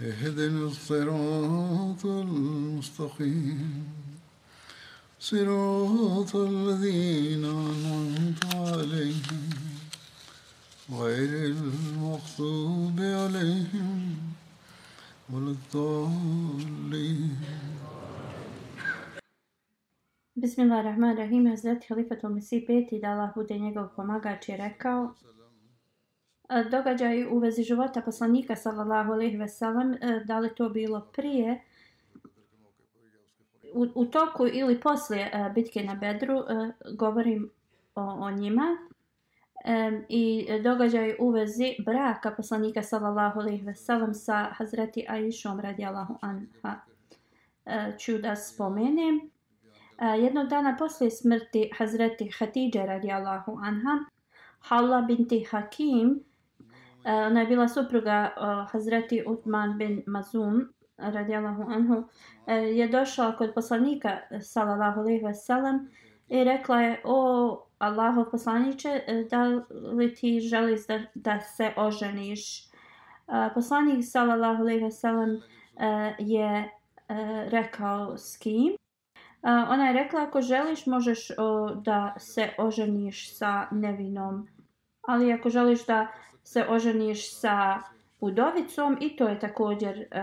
اهدنا الصراط المستقيم. صراط الذين أنعمت عليهم غير المغضوب عليهم ولا الضالين. بسم الله الرحمن الرحيم. هزلت خليفة المسيح بيتي دالله بودين يقول قماغا ركاو događaj u vezi života poslanika sallallahu alejhi ve sellem e, da li to bilo prije u, u toku ili poslije e, bitke na Bedru e, govorim o, o njima. I događaj u vezi braka poslanika sallallahu alejhi ve sellem sa Hazreti Aishom radijallahu anha. Ću da spomenem. Jednog dana poslije smrti Hazreti Hatidže radijallahu anha Halla binti Hakim uh, Eh, ona je bila supruga uh, Hazreti Utman bin Mazum radijalahu anhu eh, je došla kod poslanika sallallahu alejhi ve sellem i rekla je o Allahov poslanice da li ti želiš da, da se oženiš? Poslanik sallallahu alejhi ve sellem je rekao s kim? Ona je rekla ako želiš možeš da se oženiš sa nevinom ali ako želiš da se oženiš sa udovicom i to je također e,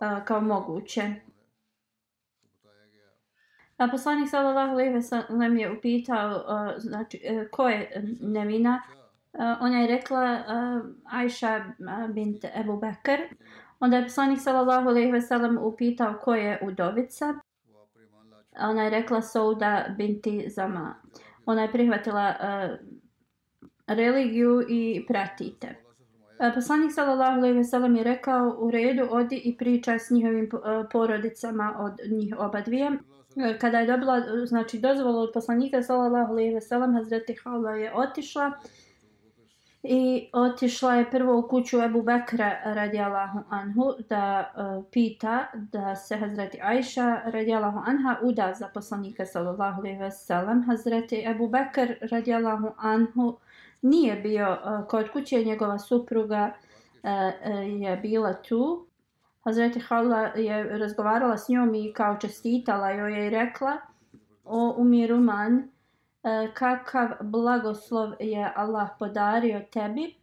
e, kao moguće. A poslanik sallallahu alejhi ve sellem je upitao uh, znači uh, ko je nevina? Uh, ona je rekla uh, Aisha bint Abu Bakr. Onda je poslanik sallallahu alejhi ve sellem upitao ko je udovica? Ona je rekla Sauda binti Zama. Ona je prihvatila uh, religiju i pratite. E, poslanik sallallahu alejhi ve sellem je rekao u redu odi i pričaj s njihovim e, porodicama od njih oba dvije. E, kada je dobila znači dozvolu od poslanika sallallahu alejhi ve sellem Hazreti Hala je otišla i otišla je prvo u kuću Ebu Bekra radijallahu anhu da uh, pita da se Hazreti Aisha radijallahu anha uda za poslanika sallallahu alejhi ve sellem Hazreti Ebu Bekr radijallahu anhu uh, nije bio e, kod kuće, njegova supruga e, e, je bila tu. Hazreti Hala je razgovarala s njom i kao čestitala joj je rekla o umiru man kakav blagoslov je Allah podario tebi.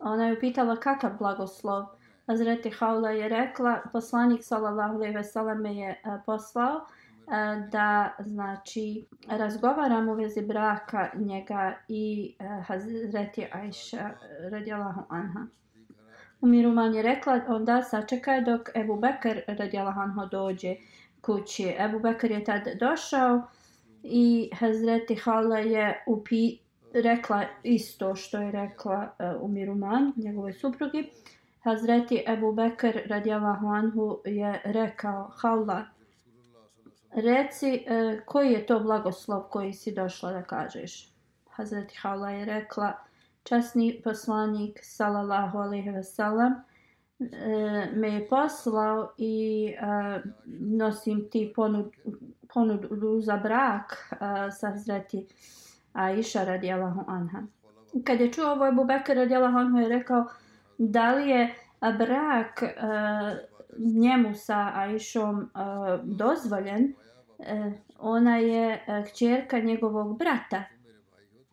Ona je upitala kakav blagoslov. Hazreti Haula je rekla poslanik sallallahu alejhi ve selleme je poslao uh, E, da znači razgovaram u vezi braka njega i e, Hazreti Aisha radijalahu anha. Umiruman je rekla onda sačekaj dok Ebu Bekr radijalahu anha dođe kući. Ebu Bekr je tad došao i Hazreti Hala je upi, rekla isto što je rekla e, uh, Umiruman, njegove suprugi. Hazreti Ebu Bekr radijalahu anhu je rekao Hala, reci e, koji je to blagoslov koji si došla da kažeš. Hazreti Hala je rekla, časni poslanik, salallahu alaihi ve sellem, e, me je poslao i e, nosim ti ponud, ponudu za brak e, sa Hazreti Aisha radijalahu anha. Kad je čuo ovo Ebu Bekir radijalahu anha je rekao, da li je brak e, njemu sa Aishom uh, dozvoljen, uh, ona je uh, kćerka njegovog brata.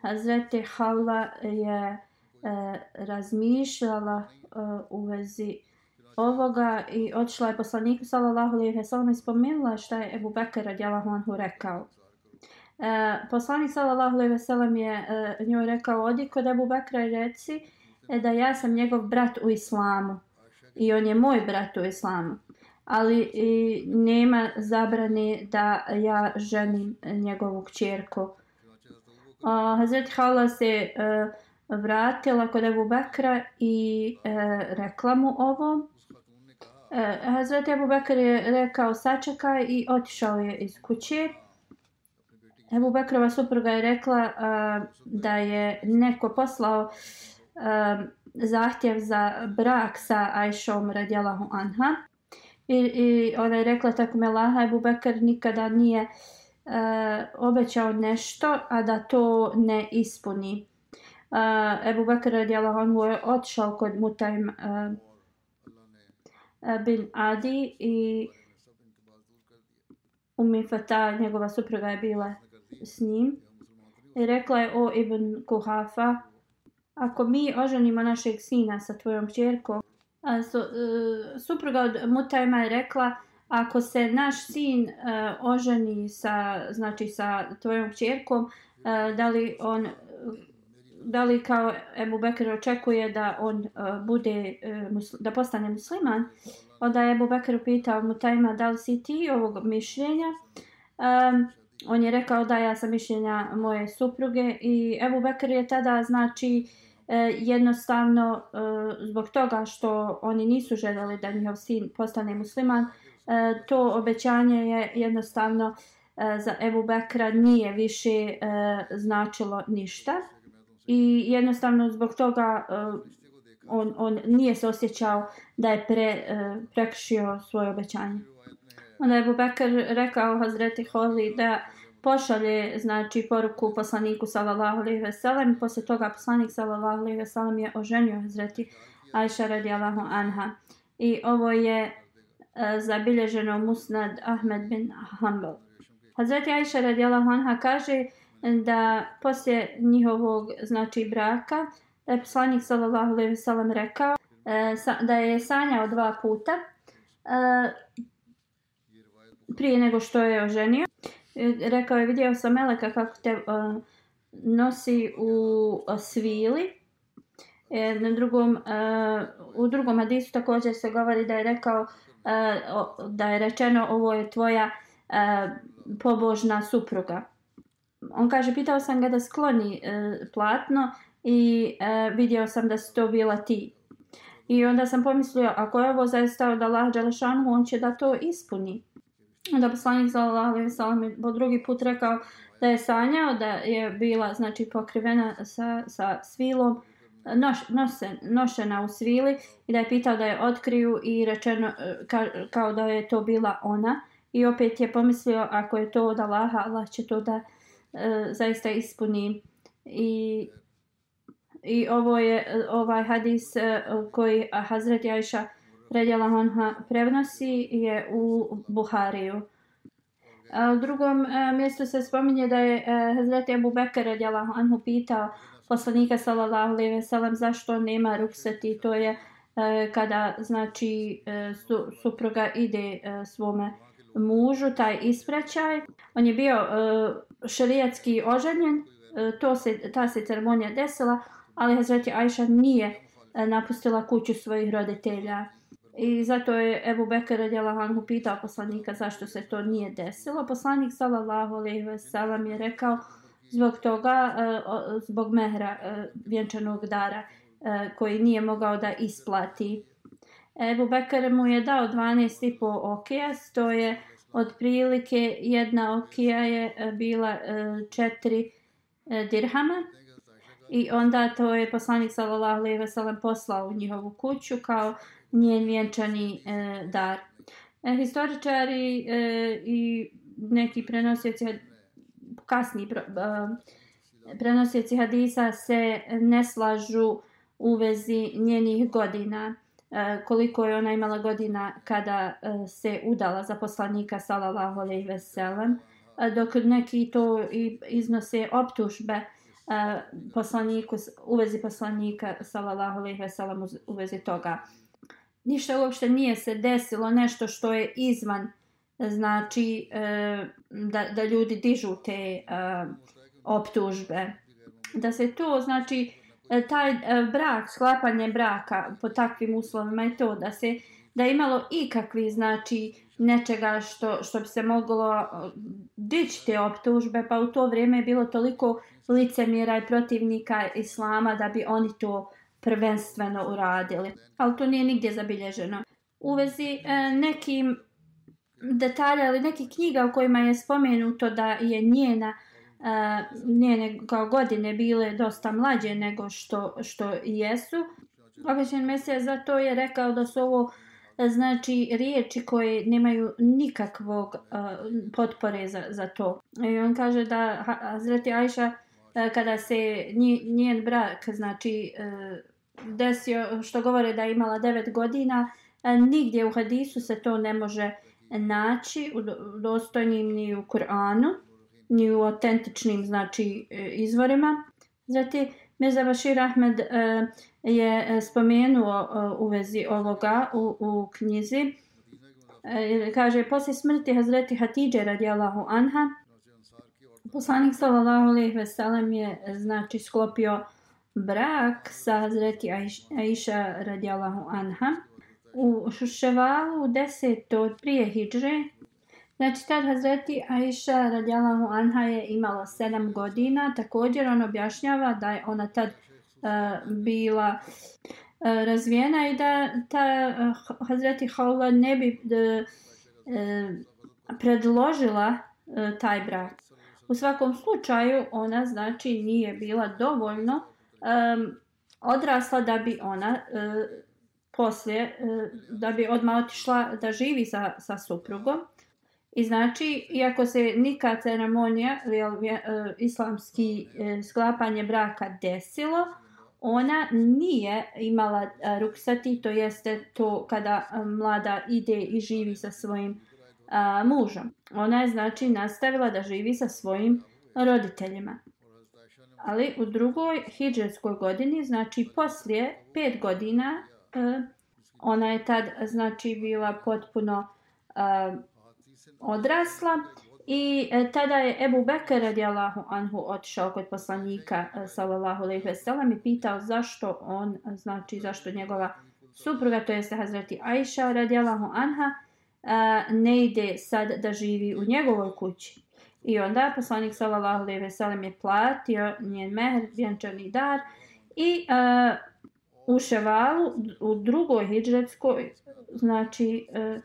Hazreti Havla je e, razmišljala e, u vezi ovoga i otišla je poslaniku sallallahu alejhi ve sellem i spomenula šta je Ebu Bekr radijallahu anhu rekao. E, poslanik sallallahu alejhi ve sellem je e, njoj rekao odi kod Ebu Bekra i reci e, da ja sam njegov brat u islamu i on je moj brat u islamu. Ali i nema zabrane da ja ženim njegovu kćerku. A, Hazret Hala se uh, vratila kod Ebu Bekra i e, rekla mu ovo. E, Hazret Ebu Bekr je rekao sačekaj i otišao je iz kuće. Ebu Bekrova supruga je rekla a, da je neko poslao a, zahtjev za brak sa Ajšom radijalahu anha. I, I ona je rekla tako me Laha, Ebu Bekr nikada nije uh, obećao nešto, a da to ne ispuni. Uh, Ebu Bekr radijalahu anhu je otišao kod Mutajm uh, bin Adi i Umi Fata, njegova supruga je bila s njim. I rekla je o Ibn Kuhafa, ako mi oženimo našeg sina sa tvojom čerkom, a, su, uh, e, supruga od Mutajma je rekla, ako se naš sin uh, oženi sa, znači, sa tvojom čerkom, uh, e, da li on da li kao Ebu Bekir očekuje da on uh, bude uh, da postane musliman? Onda je Ebu Bekir pitao Mutajma da li si ti ovog mišljenja? Um, on je rekao da ja sam mišljenja moje supruge. I Ebu Bekir je tada znači E, jednostavno e, zbog toga što oni nisu željeli da njihov sin postane musliman e, to obećanje je jednostavno za Ebu Bekra nije više značilo ništa i jednostavno zbog toga on, on nije se osjećao da je pre, prekršio svoje obećanje. Onda je Bekr rekao Hazreti Holi da pošalje znači poruku poslaniku sallallahu alejhi ve sellem. Posle toga poslanik sallallahu alejhi ve sellem je oženio Hazreti Ajša radijallahu anha. I ovo je uh, zabilježeno Musnad Ahmed bin Hanbal. Hazreti Ajša radijallahu anha kaže da posle njihovog znači braka da je poslanik sallallahu alejhi ve sellem rekao e, da je sanjao dva puta uh, prije nego što je oženio. E, rekao je, vidio sam Meleka kako te uh, nosi u uh, svili. E, na drugom, uh, u drugom hadisu također se govori da je rekao uh, da je rečeno ovo je tvoja uh, pobožna supruga. On kaže, pitao sam ga da skloni uh, platno i uh, vidio sam da si to bila ti. I onda sam pomislio, ako je ovo zaista od Allah Đalešanu, on će da to ispuni. Onda poslanik sallallahu alejhi ve sellem po drugi put rekao da je sanjao da je bila znači pokrivena sa sa svilom noš, nose, nošena u svili i da je pitao da je otkriju i rečeno ka, kao da je to bila ona. I opet je pomislio ako je to od Allaha Allah će to da e, zaista ispuni. I i ovo je ovaj hadis e, koji Hazret Ajša Redjela Honha prevnosi je u Buhariju. A u drugom e, mjestu se spominje da je e, Hazreti Abu Bekr Redjela Honhu pitao poslanika sallallahu alejhi ve sellem zašto nema rukseti to je e, kada znači e, su, supruga ide e, svome mužu taj ispraćaj on je bio e, šerijatski oženjen e, to se ta se ceremonija desila ali Hazreti Ajša nije e, napustila kuću svojih roditelja I zato je Ebu Bekara radijala pitao poslanika zašto se to nije desilo. Poslanik sallallahu alaihi ve sellem je rekao zbog toga, e, zbog mehra e, vjenčanog dara e, koji nije mogao da isplati. Ebu Bekar mu je dao 12,5 okija, to je otprilike jedna okija je bila 4 dirhama. I onda to je poslanik sallallahu alejhi ve sellem poslao u njihovu kuću kao njen vjenčani e, dar. E, historičari e, i neki prenosioci kasni e, prenosioci hadisa se ne slažu u vezi njenih godina e, koliko je ona imala godina kada e, se udala za poslanika sallallahu alejhi ve sellem e, dok neki to i iznose optužbe e, poslaniku, u vezi poslanika, sallallahu alejhi ve sellem, u vezi toga. Ništa uopšte nije se desilo, nešto što je izvan, znači, e, da, da ljudi dižu te e, optužbe. Da se to, znači, e, taj e, brak, sklapanje braka po takvim uslovima je to da se da je imalo ikakvi znači nečega što, što bi se moglo e, dići te optužbe, pa u to vrijeme je bilo toliko licemjera i protivnika islama da bi oni to prvenstveno uradili. Ali to nije nigdje zabilježeno. U vezi e, nekim detalja ili nekih knjiga u kojima je spomenuto da je njena e, njene kao godine bile dosta mlađe nego što, što jesu. Običan mesija za to je rekao da su ovo e, znači riječi koje nemaju nikakvog uh, potpore za, za to. I on kaže da Hazreti Ajša uh, E, kada se njen brak znači e, desio što govore da je imala 9 godina e, nigdje u hadisu se to ne može naći u dostojnim ni u Kur'anu ni u autentičnim znači izvorima. Zatim Mirza Bashir Ahmed je spomenuo u vezi ovoga u, u knjizi. Kaže, poslije smrti Hazreti Hatidže radijalahu anha, poslanik sallallahu alejhi ve sellem je znači sklopio brak sa Hazreti Aisha radijalahu anha. U Šuševalu od prije Hidže, Znači, tad Hazreti Aisha radijalahu anha je imala 7 godina. Također on objašnjava da je ona tad uh, bila uh, razvijena i da ta uh, Hazreti Hawla ne bi uh, predložila uh, taj brak. U svakom slučaju ona znači nije bila dovoljno um, odrasla da bi ona uh, poslije, uh, da bi odmah otišla da živi sa, sa suprugom. I znači, iako se nikad ceremonija, jel, uh, islamski uh, sklapanje braka desilo, ona nije imala ruksati, to jeste to kada mlada ide i živi sa svojim a, mužom. Ona je znači nastavila da živi sa svojim roditeljima. Ali u drugoj hijđarskoj godini, znači poslije pet godina, a, ona je tad znači bila potpuno a, odrasla i a, tada je Ebu Bekr radijallahu anhu otišao kod poslanika sallallahu alejhi ve sellem i pitao zašto on znači zašto njegova supruga to jest Hazreti Ajša radijallahu anha e, ne ide sad da živi u njegovoj kući. I onda poslanik sallallahu alejhi ve sellem je platio njen mehr, vjenčani dar i a, u Ševalu u drugoj hidžretskoj znači a,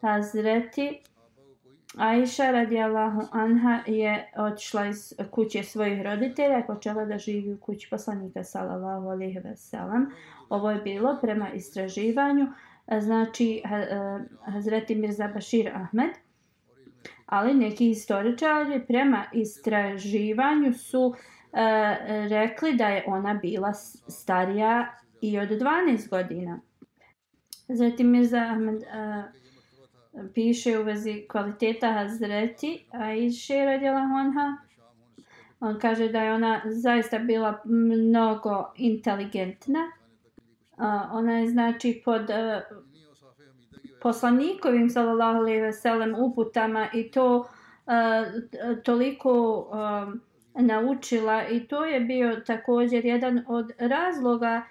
Hazreti Aisha radijallahu anha je otišla iz kuće svojih roditelja i počela da živi u kući poslanika sallallahu alejhi ve sellem. Ovo je bilo prema istraživanju znači e, Hazreti Mirza Bashir Ahmed. Ali neki historičari prema istraživanju su e, rekli da je ona bila starija i od 12 godina. Zatim Mirza Ahmed uh, piše u vezi kvaliteta Hazreti Aisha radjela Honha. On kaže da je ona zaista bila mnogo inteligentna. Ona je znači pod e, poslanikovim sallallahu alejhi ve sellem uputama i to e, toliko e, naučila i to je bio također jedan od razloga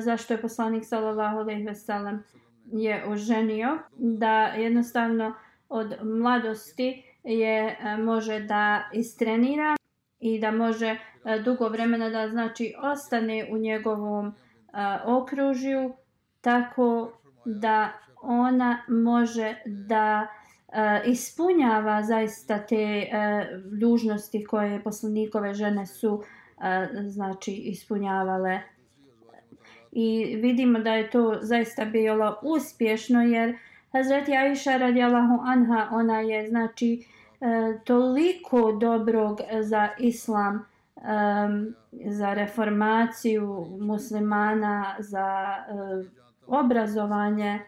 zašto je poslanik sallallahu alejhi ve sellem je oženio, da jednostavno od mladosti je može da istrenira i da može dugo vremena da znači ostane u njegovom a, okružju tako da ona može da ispunjava zaista te dužnosti koje poslanikove žene su znači ispunjavale. I vidimo da je to zaista bilo uspješno jer Hazreti Aisha radijallahu anha ona je znači e, toliko dobrog za islam um, za reformaciju muslimana za e, obrazovanje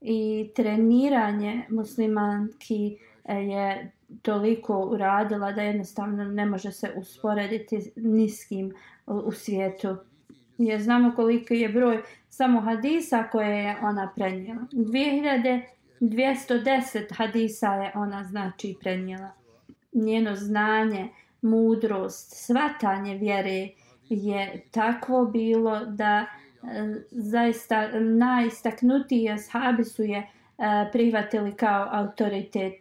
i treniranje muslimanki e, je toliko uradila da jednostavno ne može se usporediti ni s kim u, u svijetu. Jer znamo koliko je broj samo hadisa koje je ona prenijela. 2210 hadisa je ona znači prenijela. Njeno znanje, mudrost, svatanje vjere je takvo bilo da e, zaista najistaknutiji ashabi su je e, prihvatili kao autoritet.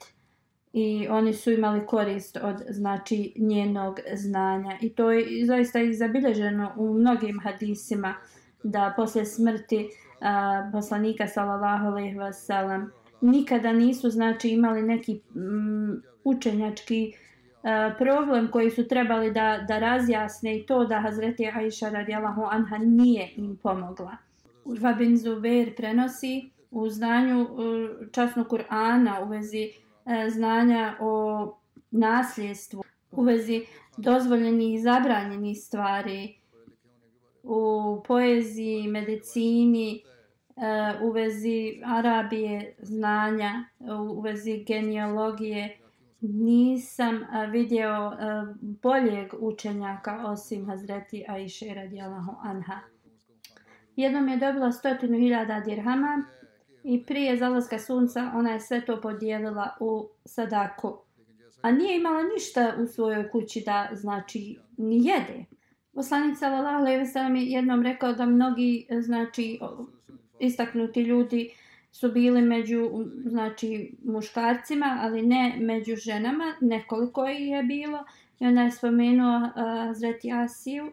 I oni su imali korist od znači njenog znanja. I to je zaista izabilježeno u mnogim hadisima da posle smrti a, poslanika sallallahu alejhi ve sellem nikada nisu znači imali neki m, učenjački E, problem koji su trebali da da razjasne i to da Hazreti Aisha radijalahu anha nije im pomogla. Urva bin Zubair prenosi u znanju e, časnog Kur'ana u vezi e, znanja o nasljedstvu u vezi dozvoljenih i zabranjenih stvari u poeziji, medicini, u vezi Arabije, znanja, u vezi genealogije, nisam vidio boljeg učenjaka osim Hazreti Aisha radijalahu anha. Jednom je dobila stotinu hiljada dirhama, i prije zalaska sunca ona je sve to podijelila u sadaku. A nije imala ništa u svojoj kući da znači ni jede. Poslanik sallallahu alejhi ve sellem je jednom rekao da mnogi znači istaknuti ljudi su bili među znači muškarcima, ali ne među ženama, nekoliko ih je bilo. I onda je spomenuo uh, Zreti Asiju,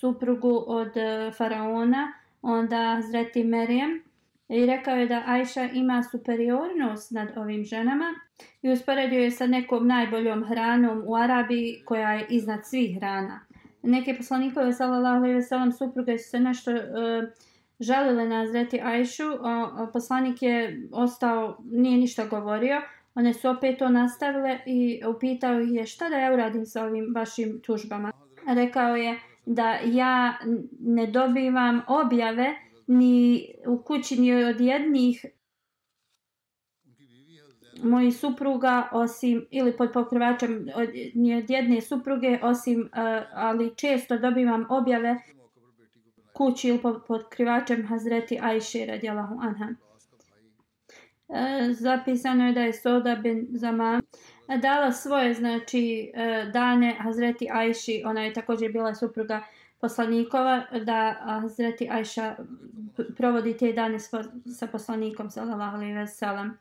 suprugu od uh, faraona, onda Zreti Merijem, I rekao je da Ajša ima superiornost nad ovim ženama i usporedio je sa nekom najboljom hranom u Arabiji koja je iznad svih hrana. Neke poslanikove sallallahu alejhi ve sellem supruge su se nešto uh, žalile nazreti Ajšu, a poslanik je ostao, nije ništa govorio. One su opet to nastavile i upitao ih je šta da ja uradim sa ovim vašim tužbama. Rekao je da ja ne dobivam objave ni u kući ni od jednih mojih supruga osim ili pod pokrivačem od, ni od jedne supruge osim uh, ali često dobivam objave kući ili pod krivačem Hazreti Ajše radijalahu anha. E, zapisano je da je Soda bin Zaman dala svoje znači e, dane Hazreti Ajši, ona je također bila supruga poslanikova da Hazreti Ajša provodi te dane sa poslanikom sallallahu alejhi ve sellem.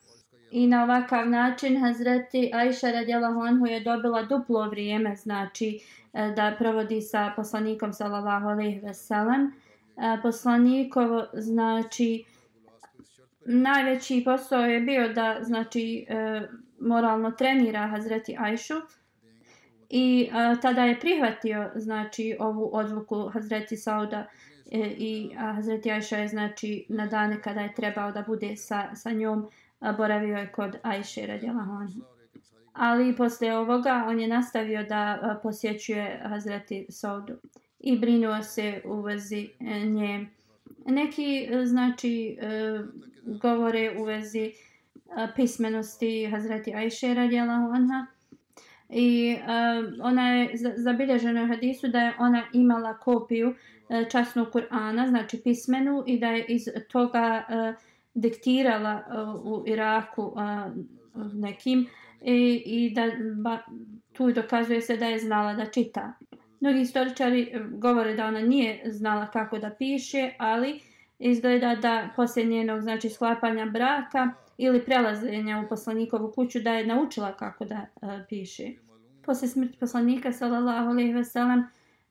I na ovakav način Hazreti Ajša radijalahu anhu je dobila duplo vrijeme, znači e, da provodi sa poslanikom sallallahu alejhi ve sellem. E, poslanikovo znači najveći posao je bio da znači e, moralno trenira Hazreti Ajšu i tada je prihvatio znači ovu odluku Hazreti Sauda e, i a, Hazreti Ajša je znači na dane kada je trebao da bude sa, sa njom a, boravio je kod Ajše radijala Ali posle ovoga on je nastavio da a, posjećuje Hazreti Saudu i brinuo se u vezi e, nje. Neki e, znači e, govore u vezi pismenosti Hazreti Ajše radijalahu anha i ona je zabilježena u hadisu da je ona imala kopiju časnog Kur'ana, znači pismenu i da je iz toga diktirala u Iraku nekim i, i da ba, tu dokazuje se da je znala da čita. Mnogi istoričari govore da ona nije znala kako da piše, ali izgleda da poslije njenog znači, sklapanja braka ili prelazenja u poslanikovu kuću da je naučila kako da uh, piše. Poslije smrti poslanika sallallahu alaihi ve sellem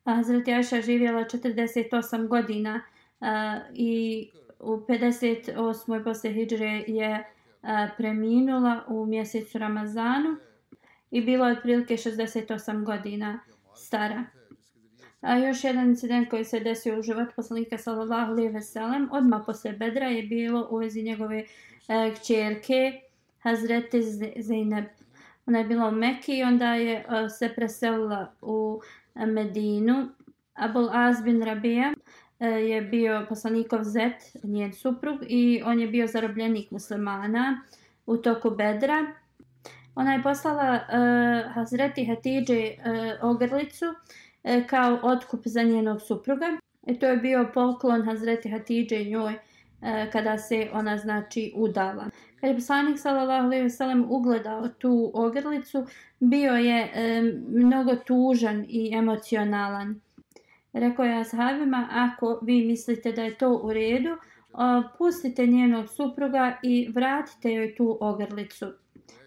Hazreti Aisha živjela 48 godina uh, i u 58. posle hidžre je uh, preminula u mjesecu Ramazanu i bila je otprilike 68 godina stara. A još jedan incident koji se desio u životu poslanika sallallahu alejhi ve sellem odmah posle Bedra je bilo u vezi njegove e, kćerke Hazreti Zeynep. Ona je bila u Mekki i onda je e, se preselila u Medinu. Abul Az bin Rabija e, je bio poslanikov zet, njen suprug, i on je bio zarobljenik muslimana u toku Bedra. Ona je poslala e, Hazreti Hatidže e, ogrlicu uh, E, kao otkup za njenog supruga. I to je bio poklon Hazreti Hatidže njoj e, kada se ona znači udala. Kad je poslanik sallallahu alejhi ve sellem ugledao tu ogrlicu, bio je e, mnogo tužan i emocionalan. Rekao je ashabima, ako vi mislite da je to u redu, uh, pustite njenog supruga i vratite joj tu ogrlicu.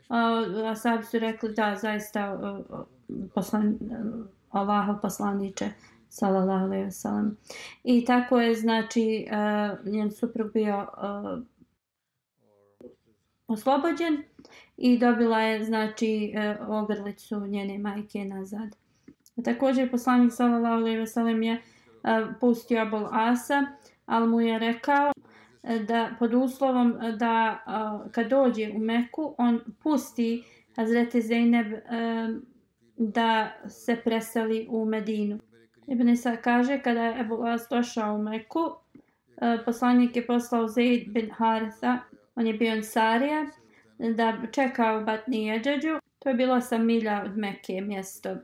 A, ashabi su rekli da, zaista uh, poslan, Allahov poslaniče, sallallahu alejhi ve sellem. I tako je, znači, uh, njen suprug bio uh, oslobođen i dobila je, znači, uh, ogrlicu njene majke nazad. Također poslanik sallallahu alejhi ve sellem je uh, pustio Abul Asa, al mu je rekao da pod uslovom da uh, kad dođe u Meku on pusti Hazreti Zeynep uh, da se preseli u Medinu. Ibn Isa kaže kada je Ebu Las došao u Meku, e, poslanik je poslao Zaid bin Haritha, on je bio Ansarija, da čeka u Batni Jeđeđu. To je bilo sa milja od Mekke mjesto.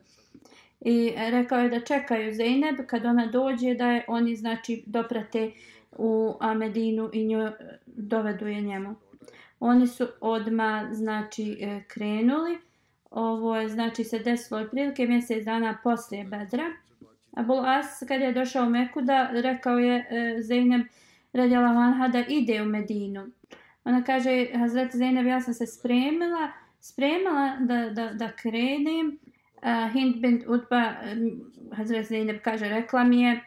I rekao je da čekaju Zeynep kad ona dođe da je oni znači doprate u Medinu i nju e, dovedu je njemu. Oni su odma znači e, krenuli. Ovo je znači se desilo otprilike mjesec dana poslije Bedra. Abul As kad je došao u Meku da rekao je e, Zeynep radjala Vanha da ide u Medinu. Ona kaže Hazret Zeynep, ja sam se spremila spremala da, da, da krenem uh, Hind bint Utba, Hazret Zeynep kaže, rekla mi je,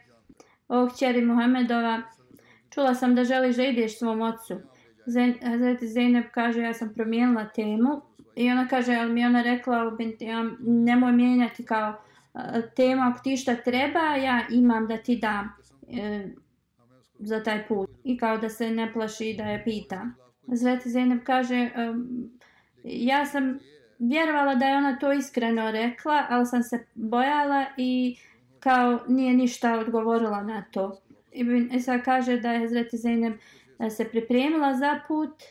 o kćeri Muhammedova, čula sam da želiš da ideš svom ocu. Hazret Zeynep kaže, ja sam promijenila temu i ona kaže, ali mi ona rekla, ja, nemoj mijenjati kao e, tema, ako ti šta treba, ja imam da ti dam e, za taj put. I kao da se ne plaši da je pita. Zveti Zeynep kaže, um, ja sam vjerovala da je ona to iskreno rekla, ali sam se bojala i kao nije ništa odgovorila na to. Ibn Isa kaže da je Hazreti Zeynep e, se pripremila za put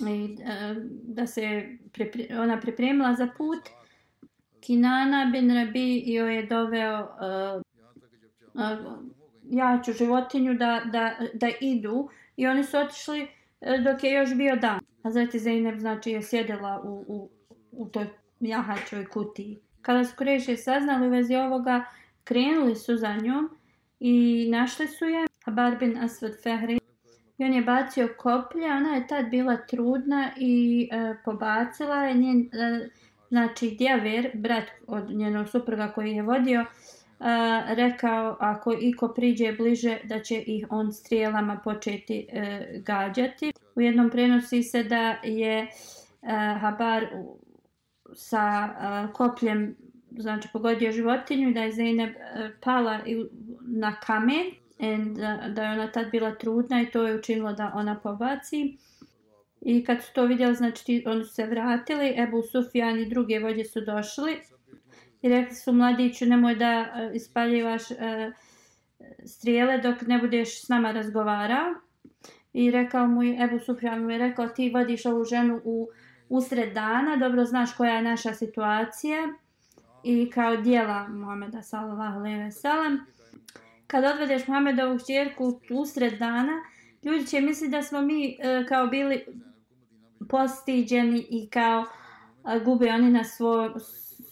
i e, da se pripre, ona pripremila za put. Kinana bin Rabi joj je doveo uh, uh, jaču životinju da, da, da idu i oni su otišli dok je još bio dan. Hazreti Zeynep znači je sjedela u, u u toj jahačoj kutiji. Kada su Kureši saznali u vezi ovoga, krenuli su za njom i našli su je Habar bin Asvad Fehri. I on je bacio koplje, ona je tad bila trudna i e, pobacila je njen, e, znači djaver, brat od njenog supruga koji je vodio, e, rekao ako iko priđe bliže da će ih on strijelama početi e, gađati. U jednom prenosi se da je e, Habar sa e, kopljem znači pogodio životinju i da je Zeynep e, pala i, na kamen and, uh, da je ona tad bila trudna i to je učinilo da ona pobaci i kad su to vidjeli znači ti, oni su se vratili Ebu Sufjan i druge vođe su došli i rekli su mladiću nemoj da uh, ispaljivaš uh, strijele dok ne budeš s nama razgovarao i rekao mu Ebu Sufjan mu je rekao ti vodiš ovu ženu u usred dana, dobro znaš koja je naša situacija i kao dijela Muhameda sallallahu alejhi ve sellem. Kad odvedeš Muhamedovu ćerku usred dana, ljudi će misliti da smo mi e, kao bili postiđeni i kao a, gube oni na svoj,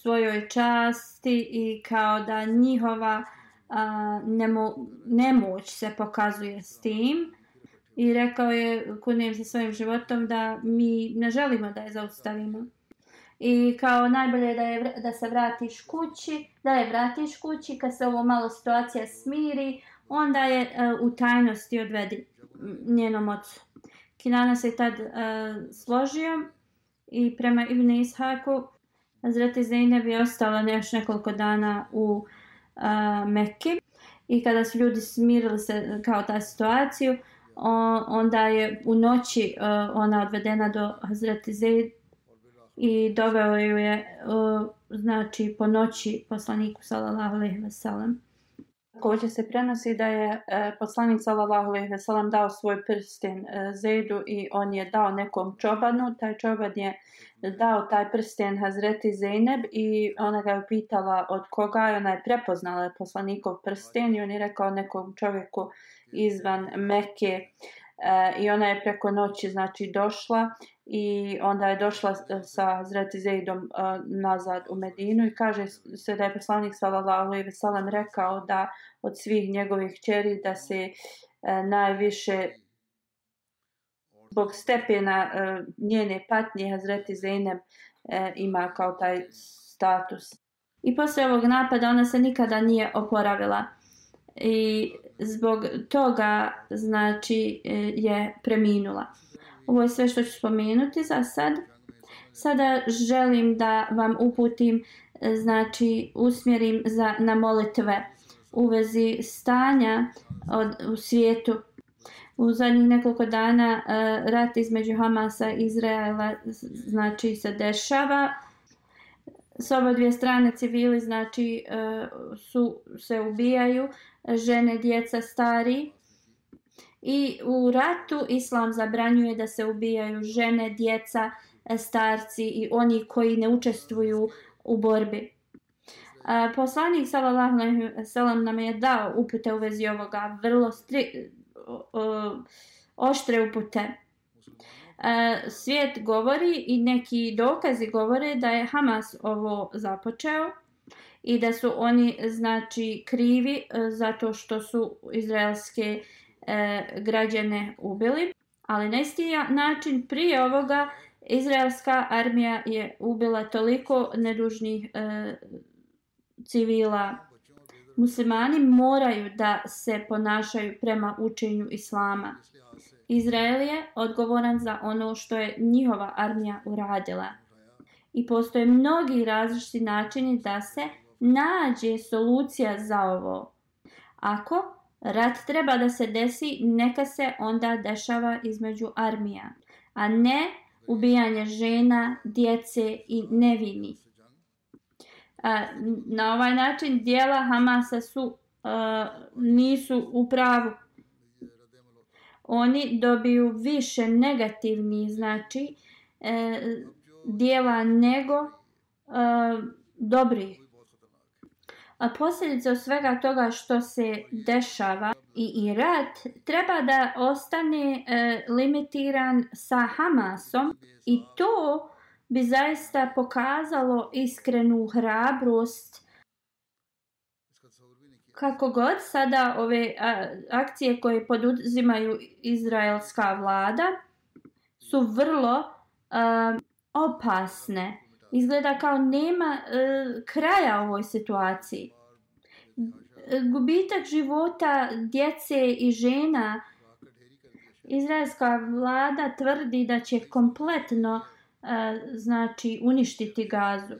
svojoj časti i kao da njihova a, nemo, nemoć se pokazuje s tim i rekao je kunem sa svojim životom da mi ne želimo da je zaustavimo. I kao najbolje da, je, da se vratiš kući, da je vratiš kući, kad se ovo malo situacija smiri, onda je uh, u tajnosti odvedi njenom ocu. Kinana se tad uh, složio i prema Ibn Ishaku Zreti Zeynep je ostala još nekoliko dana u e, uh, Mekke i kada su ljudi smirili se kao ta situaciju, onda je u noći uh, ona odvedena do Hazreti Zeynep i doveo ju je uh, znači po noći poslaniku sallallahu alejhi ve sellem. Također se prenosi da je e, poslanik sallallahu alejhi ve sellem dao svoj prsten e, i on je dao nekom čobanu, taj čoban je dao taj prsten Hazreti Zeynep i ona ga je pitala od koga je, ona je prepoznala poslanikov prsten i on je rekao nekom čovjeku izvan Mekke. E, i ona je preko noći znači došla i onda je došla e, sa Zreti Zeidom uh, e, nazad u Medinu i kaže se da je poslanik sallallahu alejhi ve sellem rekao da od svih njegovih ćeri da se uh, najviše zbog stepena uh, njene patnje Hazreti Zeynep uh, ima kao taj status. I posle ovog napada ona se nikada nije oporavila i zbog toga znači je preminula. Ovo je sve što ću spomenuti za sad. Sada želim da vam uputim, e, znači usmjerim za, na molitve u vezi stanja od, u svijetu. U zadnjih nekoliko dana uh, rat između Hamasa i Izraela znači se dešava. S oba dvije strane civili znači uh, su se ubijaju, žene, djeca, stari. I u ratu islam zabranjuje da se ubijaju žene, djeca, starci i oni koji ne učestvuju u borbi. Poslanik sallallahu alejhi ve sellem nam je dao upute u vezi ovoga vrlo stri, o, oštre upute. Svijet govori i neki dokazi govore da je Hamas ovo započeo i da su oni znači krivi e, zato što su izraelske e, građane ubili. Ali na isti način prije ovoga izraelska armija je ubila toliko nedužnih e, civila. Muslimani moraju da se ponašaju prema učenju islama. Izrael je odgovoran za ono što je njihova armija uradila. I postoje mnogi različiti načini da se nađe solucija za ovo. Ako Rat treba da se desi, neka se onda dešava između armija, a ne ubijanje žena, djece i nevini. Na ovaj način dijela Hamasa su nisu u pravu. Oni dobiju više negativni znači e, dijela nego dobrih. A posljedica svega toga što se dešava i, i rat treba da ostane e, limitiran sa Hamasom i to bi zaista pokazalo iskrenu hrabrost. Kako god sada ove a, akcije koje poduzimaju izraelska vlada su vrlo a, opasne izgleda kao nema e, kraja ovoj situaciji. E, gubitak života djece i žena Izraelska vlada tvrdi da će kompletno e, znači uništiti gazu.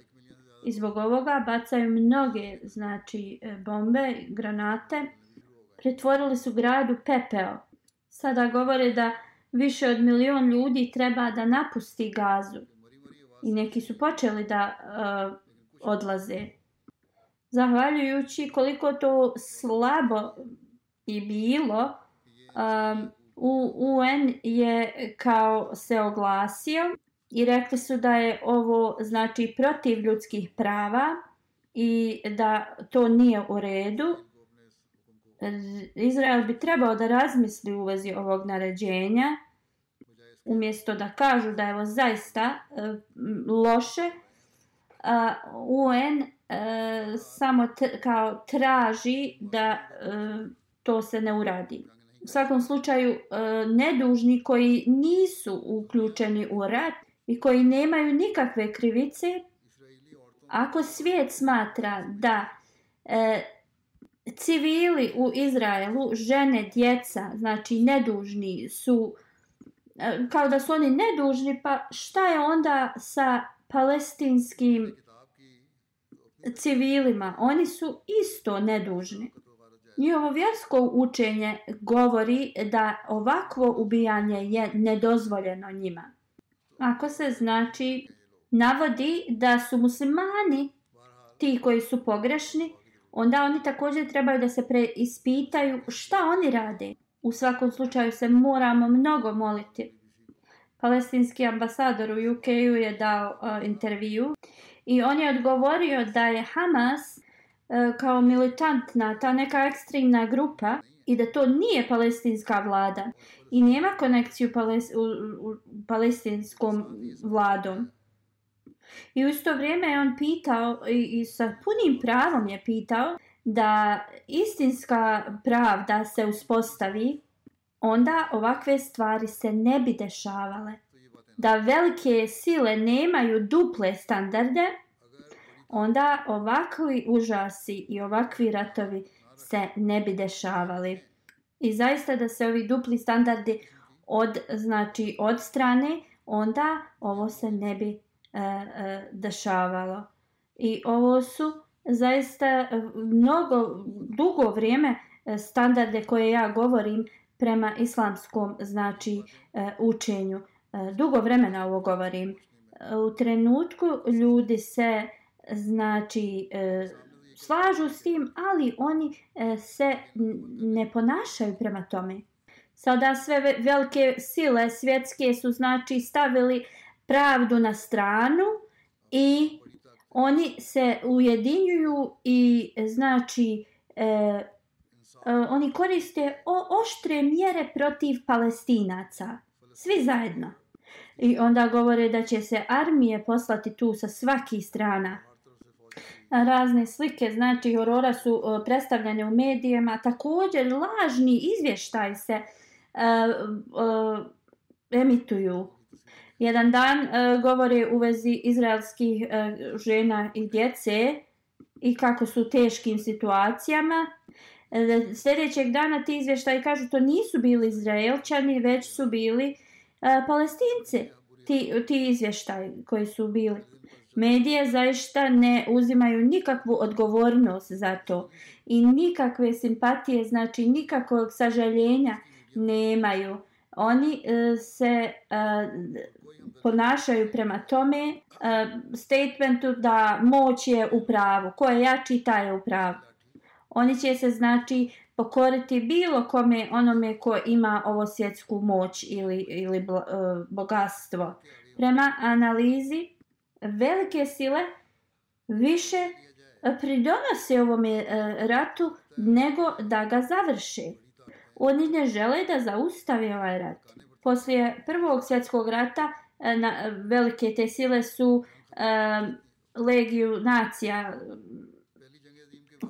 I zbog ovoga bacaju mnoge znači e, bombe, granate. Pretvorili su grad u pepeo. Sada govore da više od milion ljudi treba da napusti gazu i neki su počeli da uh, odlaze. Zahvaljujući koliko to slabo i bilo, um, u UN je kao se oglasio i rekli su da je ovo znači protiv ljudskih prava i da to nije u redu. Izrael bi trebao da razmisli u vezi ovog naređenja umjesto da kažu da je ovo zaista e, loše, a, UN e, samo kao traži da e, to se ne uradi. U svakom slučaju, e, nedužni koji nisu uključeni u rat i koji nemaju nikakve krivice, ako svijet smatra da e, civili u Izraelu, žene, djeca, znači nedužni su uh, E, kao da su oni nedužni, pa šta je onda sa palestinskim civilima? Oni su isto nedužni. Njihovo vjersko učenje govori da ovakvo ubijanje je nedozvoljeno njima. Ako se znači navodi da su muslimani ti koji su pogrešni, onda oni također trebaju da se preispitaju šta oni rade. U svakom slučaju se moramo mnogo moliti. Palestinski ambasador u UK-u je dao uh, intervju i on je odgovorio da je Hamas uh, kao militantna, ta neka ekstremna grupa i da to nije palestinska vlada i nema konekciju pales, u, u, u palestinskom vladom. I u isto vrijeme je on pitao i, i sa punim pravom je pitao da istinska pravda se uspostavi, onda ovakve stvari se ne bi dešavale. Da velike sile nemaju duple standarde, onda ovakvi užasi i ovakvi ratovi se ne bi dešavali. I zaista da se ovi dupli standardi od, znači, od strane, onda ovo se ne bi e, e, dešavalo. I ovo su zaista e, mnogo, dugo vrijeme e, standarde koje ja govorim prema islamskom znači e, učenju. Dugo vremena ovo govorim. U trenutku ljudi se znači slažu s tim, ali oni se ne ponašaju prema tome. Sada sve velike sile svjetske su znači stavili pravdu na stranu i oni se ujedinjuju i znači e, e, oni koriste o, oštre mjere protiv palestinaca. Svi zajedno. I onda govore da će se armije poslati tu sa svakih strana. Razne slike, znači horora su uh, predstavljene u medijima. Također lažni izvještaj se uh, uh, emituju Jedan dan e, govore u vezi izraelskih e, žena i djece i kako su u teškim situacijama. E, sljedećeg dana ti izvještaj kažu to nisu bili izraelčani, već su bili e, palestinci. Ti, ti izvještaj koji su bili. Medije zaista ne uzimaju nikakvu odgovornost za to i nikakve simpatije, znači nikakvog sažaljenja nemaju. Oni e, se e, ponašaju prema tome uh, statementu da moć je u pravu. Ko je jači, taj je u pravu. Oni će se znači pokoriti bilo kome onome ko ima ovo svjetsku moć ili, ili uh, bogatstvo. Prema analizi, velike sile više pridonose ovome uh, ratu nego da ga završe. Oni ne žele da zaustave ovaj rat. Poslije prvog svjetskog rata E, na, velike te sile su um, legiju nacija e,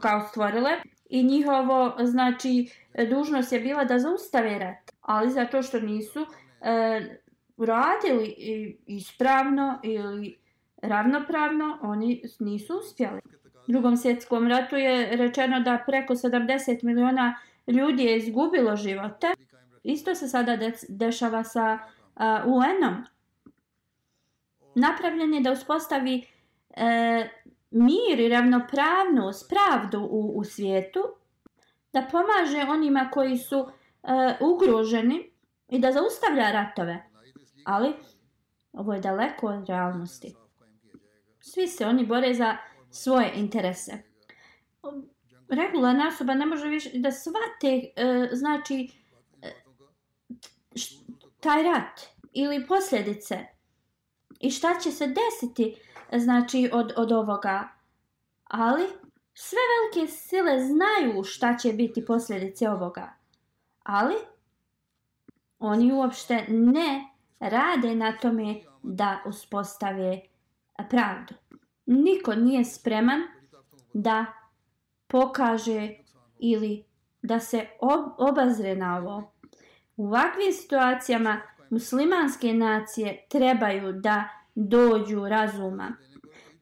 kao stvorile. I njihovo znači dužnost je bila da zaustave rat ali zato što nisu e, radili ispravno ili ravnopravno oni nisu uspjeli. U drugom svjetskom ratu je rečeno da preko 70 miliona ljudi je izgubilo živote. Isto se sada de dešava sa uh, UN-om napravljen je da uspostavi e, mir i ravnopravnost, pravdu u, u svijetu, da pomaže onima koji su e, ugroženi i da zaustavlja ratove. Ali ovo je daleko od realnosti. Svi se oni bore za svoje interese. Regularna osoba ne može više da svate, e, znači, e, taj rat ili posljedice i šta će se desiti znači od, od ovoga. Ali sve velike sile znaju šta će biti posljedice ovoga. Ali oni uopšte ne rade na tome da uspostave pravdu. Niko nije spreman da pokaže ili da se ob obazre na ovo. U ovakvim situacijama muslimanske nacije trebaju da dođu razuma.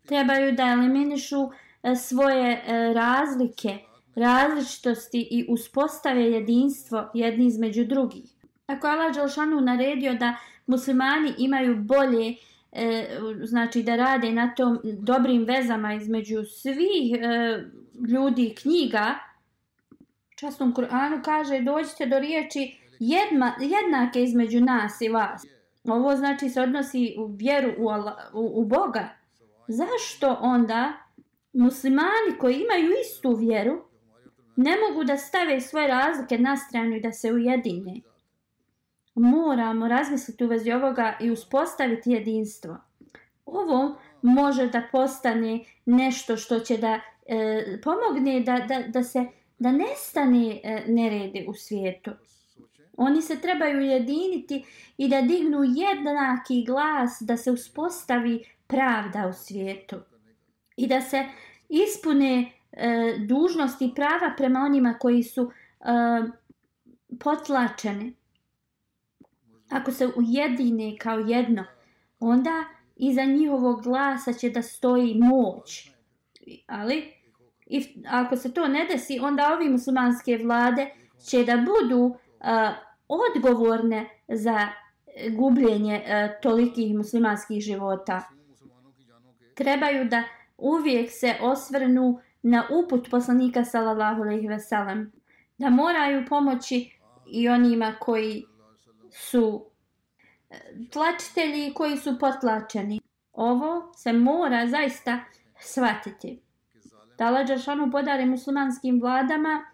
Trebaju da eliminišu e, svoje e, razlike, različitosti i uspostave jedinstvo jedni između drugih. Ako Allah Đelšanu naredio da muslimani imaju bolje, e, znači da rade na tom dobrim vezama između svih e, ljudi knjiga, častom Kur'anu kaže dođite do riječi jedna, jednake između nas i vas. Ovo znači se odnosi u vjeru u, Allah, u, u Boga. Zašto onda muslimani koji imaju istu vjeru ne mogu da stave svoje razlike na stranu i da se ujedine. Moramo razmisliti u vezi ovoga i uspostaviti jedinstvo. Ovo može da postane nešto što će da e, pomogne da, da, da se da nestane e, nerede u svijetu. Oni se trebaju ujediniti i da dignu jednaki glas da se uspostavi pravda u svijetu i da se ispune e, dužnosti i prava prema onima koji su e, potlačeni. Ako se ujedine kao jedno, onda iza njihovog glasa će da stoji moć. Ali, i ako se to ne desi, onda ovi muslimanske vlade će da budu uh, odgovorne za e, gubljenje e, tolikih muslimanskih života. Trebaju da uvijek se osvrnu na uput poslanika sallallahu alejhi ve sellem da moraju pomoći i onima koji su e, tlačitelji koji su potlačeni. Ovo se mora zaista shvatiti. Da Allah Đaršanu podare muslimanskim vladama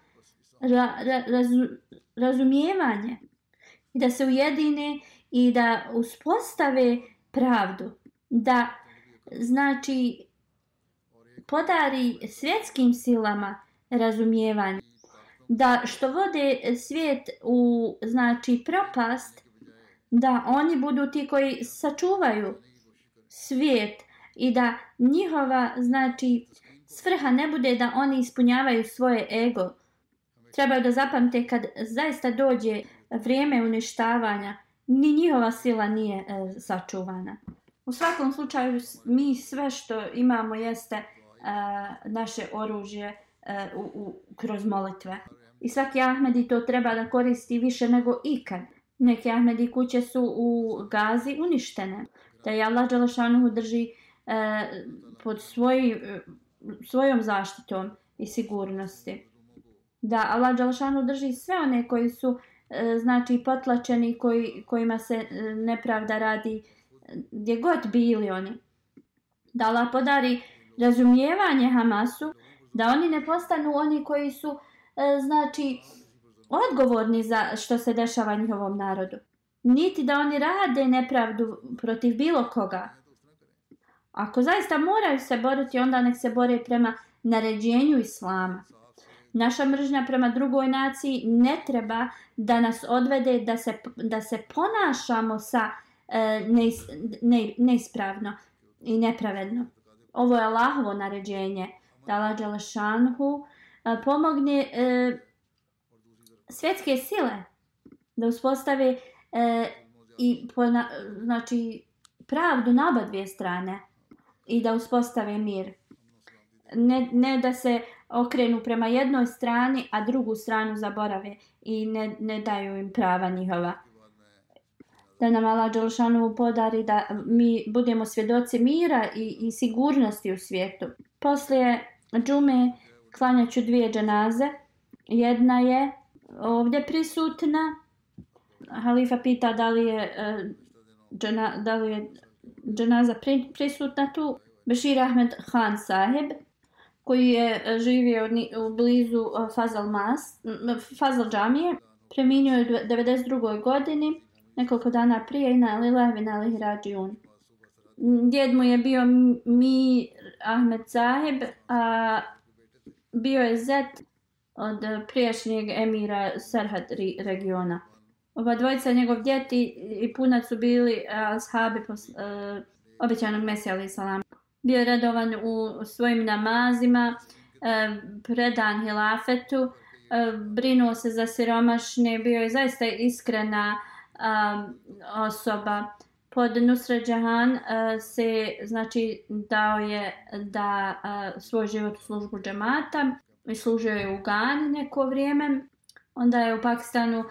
ra, ra, razu, razumijevanje i da se ujedine i da uspostave pravdu. Da znači podari svjetskim silama razumijevanje. Da što vode svijet u znači propast da oni budu ti koji sačuvaju svijet i da njihova znači svrha ne bude da oni ispunjavaju svoje ego. Trebaju da zapamte kad zaista dođe vrijeme uništavanja, ni njihova sila nije e, sačuvana. U svakom slučaju mi sve što imamo jeste e, naše oružje e, u, u, kroz molitve. I svaki Ahmedi to treba da koristi više nego ikad. Neke Ahmedi kuće su u Gazi uništene. Da je Allah Đalašanuhu drži e, pod svoj, e, svojom zaštitom i sigurnosti. Da Allah Đalašanuhu drži sve one koji su e, E, znači potlačeni, koji, kojima se e, nepravda radi e, gdje god bili oni. Da Allah podari razumijevanje Hamasu, da oni ne postanu oni koji su znači odgovorni za što se dešava njihovom narodu. Niti da oni rade nepravdu protiv bilo koga. Ako zaista moraju se boriti, onda nek se bore prema naređenju islama. Naša mržnja prema drugoj naciji ne treba da nas odvede da se, da se ponašamo sa e, neis, ne, neispravno i nepravedno. Ovo je Allahovo naređenje da Allah Đalešanhu e, pomogne e, svjetske sile da uspostave e, i pona, znači pravdu na oba dvije strane i da uspostave mir. Ne, ne da se okrenu prema jednoj strani, a drugu stranu zaborave i ne, ne daju im prava njihova. Da nam Allah Đelšanu podari da mi budemo svjedoci mira i, i sigurnosti u svijetu. Poslije džume klanjaću dvije dženaze. Jedna je ovdje prisutna. Halifa pita da li je, e, džena, da li je dženaza prisutna tu. Bešir Ahmed Khan sahib, koji je e, živio u blizu e, Fazal, Mas, Fazal džamije, preminio je u 92. godini, nekoliko dana prije i na Lilavi na Lihirađijun. Djed mu je bio mi Ahmed Sahib, a bio je zet od priješnjeg emira Serhat regiona. Ova dvojica, njegov djeti i punac su bili e, ashabi pos, uh, obećanog Mesija alaih salam. Bio redovan u svojim namazima, e, predan hilafetu, e, brinuo se za siromašne, bio je zaista iskrena e, osoba. Pod Nusra Džahan se znači dao je da svoj život u službu džemata i služio je u Gani neko vrijeme. Onda je u Pakistanu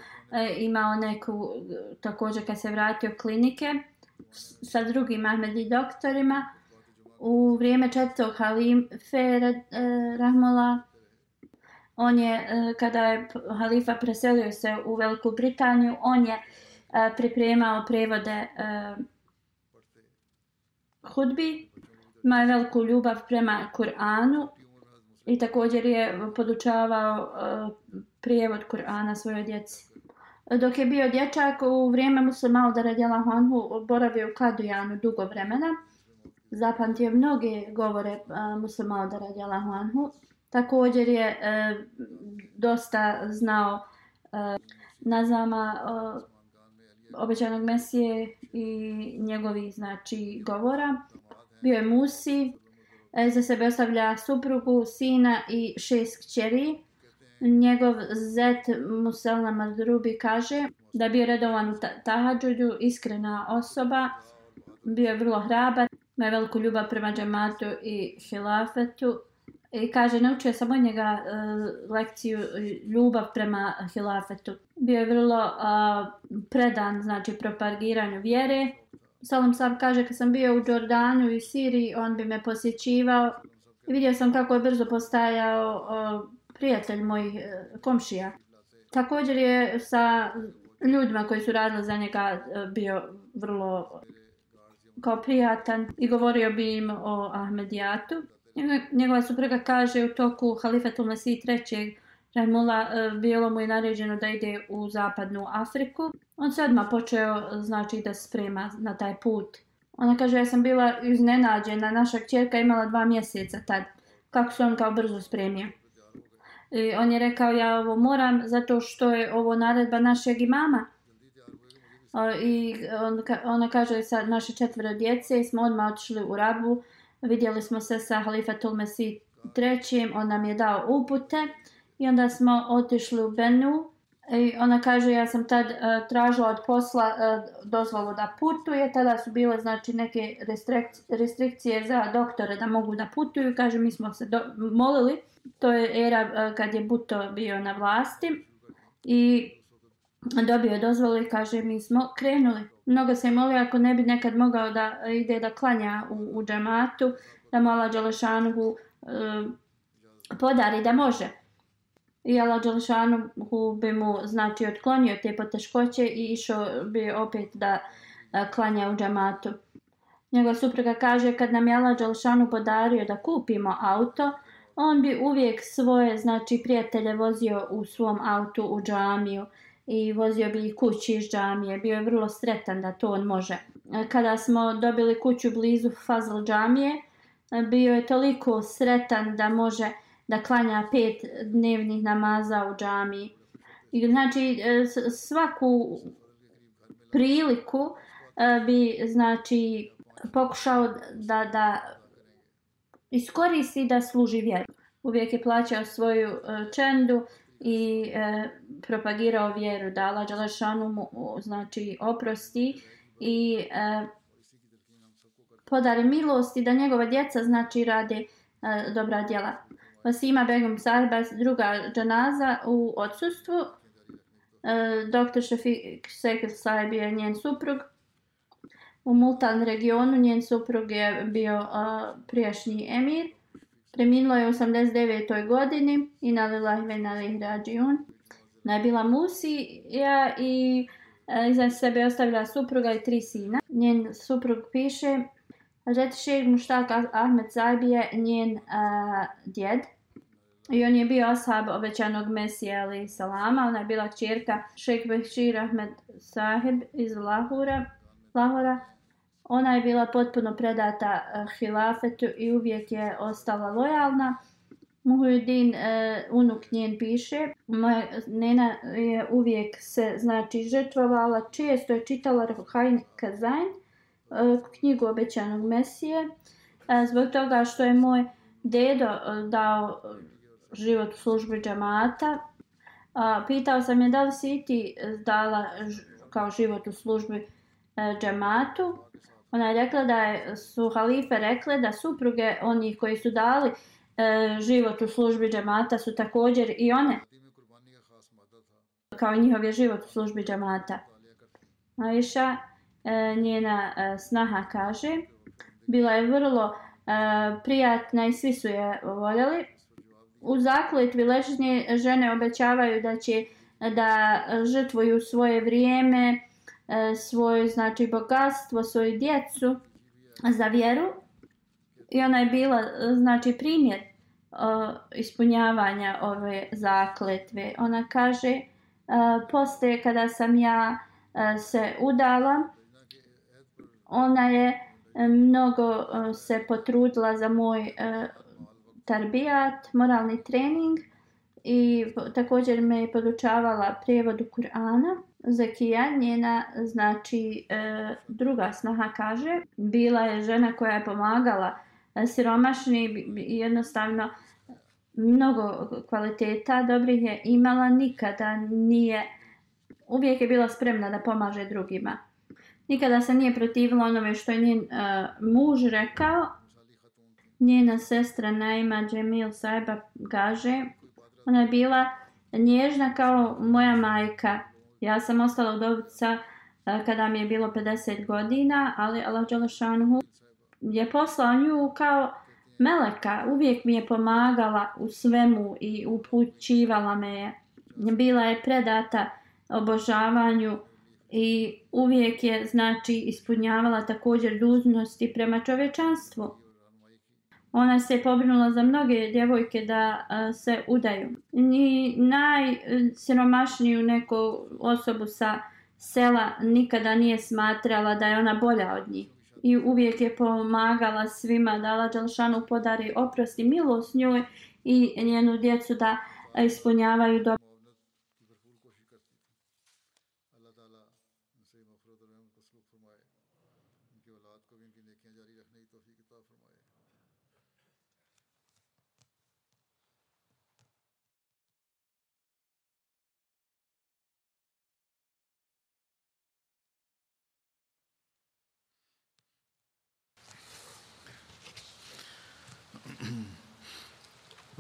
imao neku, također kad se vratio klinike sa drugim Ahmedi doktorima. U vrijeme četvrtog halife eh, Rahmola, on je, eh, kada je halifa preselio se u Veliku Britaniju, on je eh, pripremao prevode hudbi Ima je veliku ljubav prema Kur'anu i također je podučavao prijevod Kur'ana svojoj djeci. Dok je bio dječak, u vrijeme muslima da radjela Honhu boravio u Kadujanu dugo vremena. Zapamtio mnoge govore a, muslima od radjela Honhu. Također je e, dosta znao e, nazama e, obećanog Mesije i njegovi znači govora. Bio je Musi, e, za sebe ostavlja suprugu, sina i šest kćeri. Njegov zet Muselna Madrubi kaže da bio redovan u iskrena osoba, bio je vrlo hrabar, ima veliku ljubav prema džematu i hilafetu. I kaže, naučio sam od njega uh, lekciju ljubav prema hilafetu. Bio je vrlo uh, predan, znači, propagiranju vjere. Salam sam kaže, kad sam bio u Jordanu i Siriji, on bi me posjećivao. I vidio sam kako je brzo postajao uh, prijatelj mojih uh, komšija. Također je sa ljudima koji su radili za njega uh, bio vrlo kao prijatan i govorio bi im o Ahmedijatu. Njegova supruga kaže u toku halifetu Mesih III. Rahimullah e, bilo mu je naređeno da ide u zapadnu Afriku. On se odmah počeo znači da se sprema na taj put. Ona kaže ja sam bila iznenađena, naša kćerka imala dva mjeseca tad. Kako se on kao brzo spremio. I on je rekao ja ovo moram zato što je ovo naredba našeg imama. I on, ona kaže sa naše četvore djece smo odmah otišli u Rabu. Vidjeli smo se sa Halifatul Mesih trećim, on nam je dao upute. I onda smo otišli u Benu. I ona kaže ja sam tad uh, tražila od posla uh, dozvolu da putuje, tada su bile znači neke restrikcije za doktore da mogu da putuju, kaže mi smo se do, molili, to je era uh, kad je Buto bio na vlasti. I dobio dozvolu i kaže mi smo krenuli. Mnogo se je molio ako ne bi nekad mogao da e, ide da klanja u, u džamatu, da mala Đelešanuhu e, podari da može. I Allah Đelešanuhu bi mu znači otklonio te poteškoće i išao bi opet da e, klanja u džamatu. Njegova supruga kaže kad nam je Allah Đelešanu podario da kupimo auto, on bi uvijek svoje znači prijatelje vozio u svom autu u džamiju i vozio bi ih kući iz džamije. Bio je vrlo sretan da to on može. E, kada smo dobili kuću blizu Fazl džamije, e, bio je toliko sretan da može da klanja pet dnevnih namaza u džamiji. I znači e, svaku priliku bi znači pokušao da, da iskoristi da služi vjeru. Uvijek je plaćao svoju čendu, i e, propagirao vjeru da Allah Đalešanu mu znači oprosti i e, podari milosti da njegova djeca znači rade e, dobra djela. Vasima Begum Sahiba druga džanaza u odsustvu. E, Dr. Šafik Sekil Saib je njen suprug. U Multan regionu njen suprug je bio e, prijašnji emir. Preminulo je u 89. godini i na je ve nalih rađiun. Najbila Musi ja i e, iza sebe ostavila supruga i tri sina. Njen suprug piše Žet šeg muštak Ahmed Zajbi je njen a, djed. I on je bio ashab obećanog Mesija ali salama. Ona je bila čirka šeg Bešir Ahmed Sahib iz Lahura. Lahora. Ona je bila potpuno predata e, hilafetu i uvijek je ostala lojalna. Muhuddin, e, unuk njen piše, moja nena je uvijek se znači žrtvovala, često je čitala Ruhajn Kazajn, e, knjigu obećanog Mesije, e, zbog toga što je moj dedo e, dao život u službi džamata. Uh, pitao sam je da li si ti e, dala kao život u službi uh, džamatu. Ona je rekla da je, su halife rekle da supruge onih koji su dali e, život u službi džemata su također i one kao njihov je život u službi džemata. Aisha, e, njena e, snaha kaže, bila je vrlo e, prijatna i svi su je voljeli. U zakletvi ležnje žene obećavaju da će da žrtvuju svoje vrijeme, e, E, svoje znači bogatstvo, svoju djecu za vjeru I ona je bila, e, znači, primjer e, ispunjavanja ove zakletve. Ona kaže, poslije kada sam ja se udala, ona je mnogo se potrudila za moj tarbijat, moralni trening i također me je podučavala prijevodu Kur'ana. Zakija, njena, znači, e, druga snaha kaže, bila je žena koja je pomagala e, siromašni i jednostavno mnogo kvaliteta dobrih je imala, nikada nije, uvijek je bila spremna da pomaže drugima. Nikada se nije protivila onome što je njen uh, muž rekao. Njena sestra Naima Džemil Saiba kaže, ona je bila nježna kao moja majka. Ja sam ostala udovica e, kada mi je bilo 50 godina, ali Allah Đalašanhu je poslao nju kao meleka. Uvijek mi je pomagala u svemu i upućivala me je. Bila je predata obožavanju i uvijek je znači ispunjavala također dužnosti prema čovječanstvu. Ona se pobrinula za mnoge djevojke da a, se udaju. Ni najsiromašniju neku osobu sa sela nikada nije smatrala da je ona bolja od njih. I uvijek je pomagala svima da Allah podari oprost i milost njoj i njenu djecu da ispunjavaju dobro.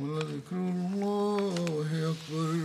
ولذكر الله أكبر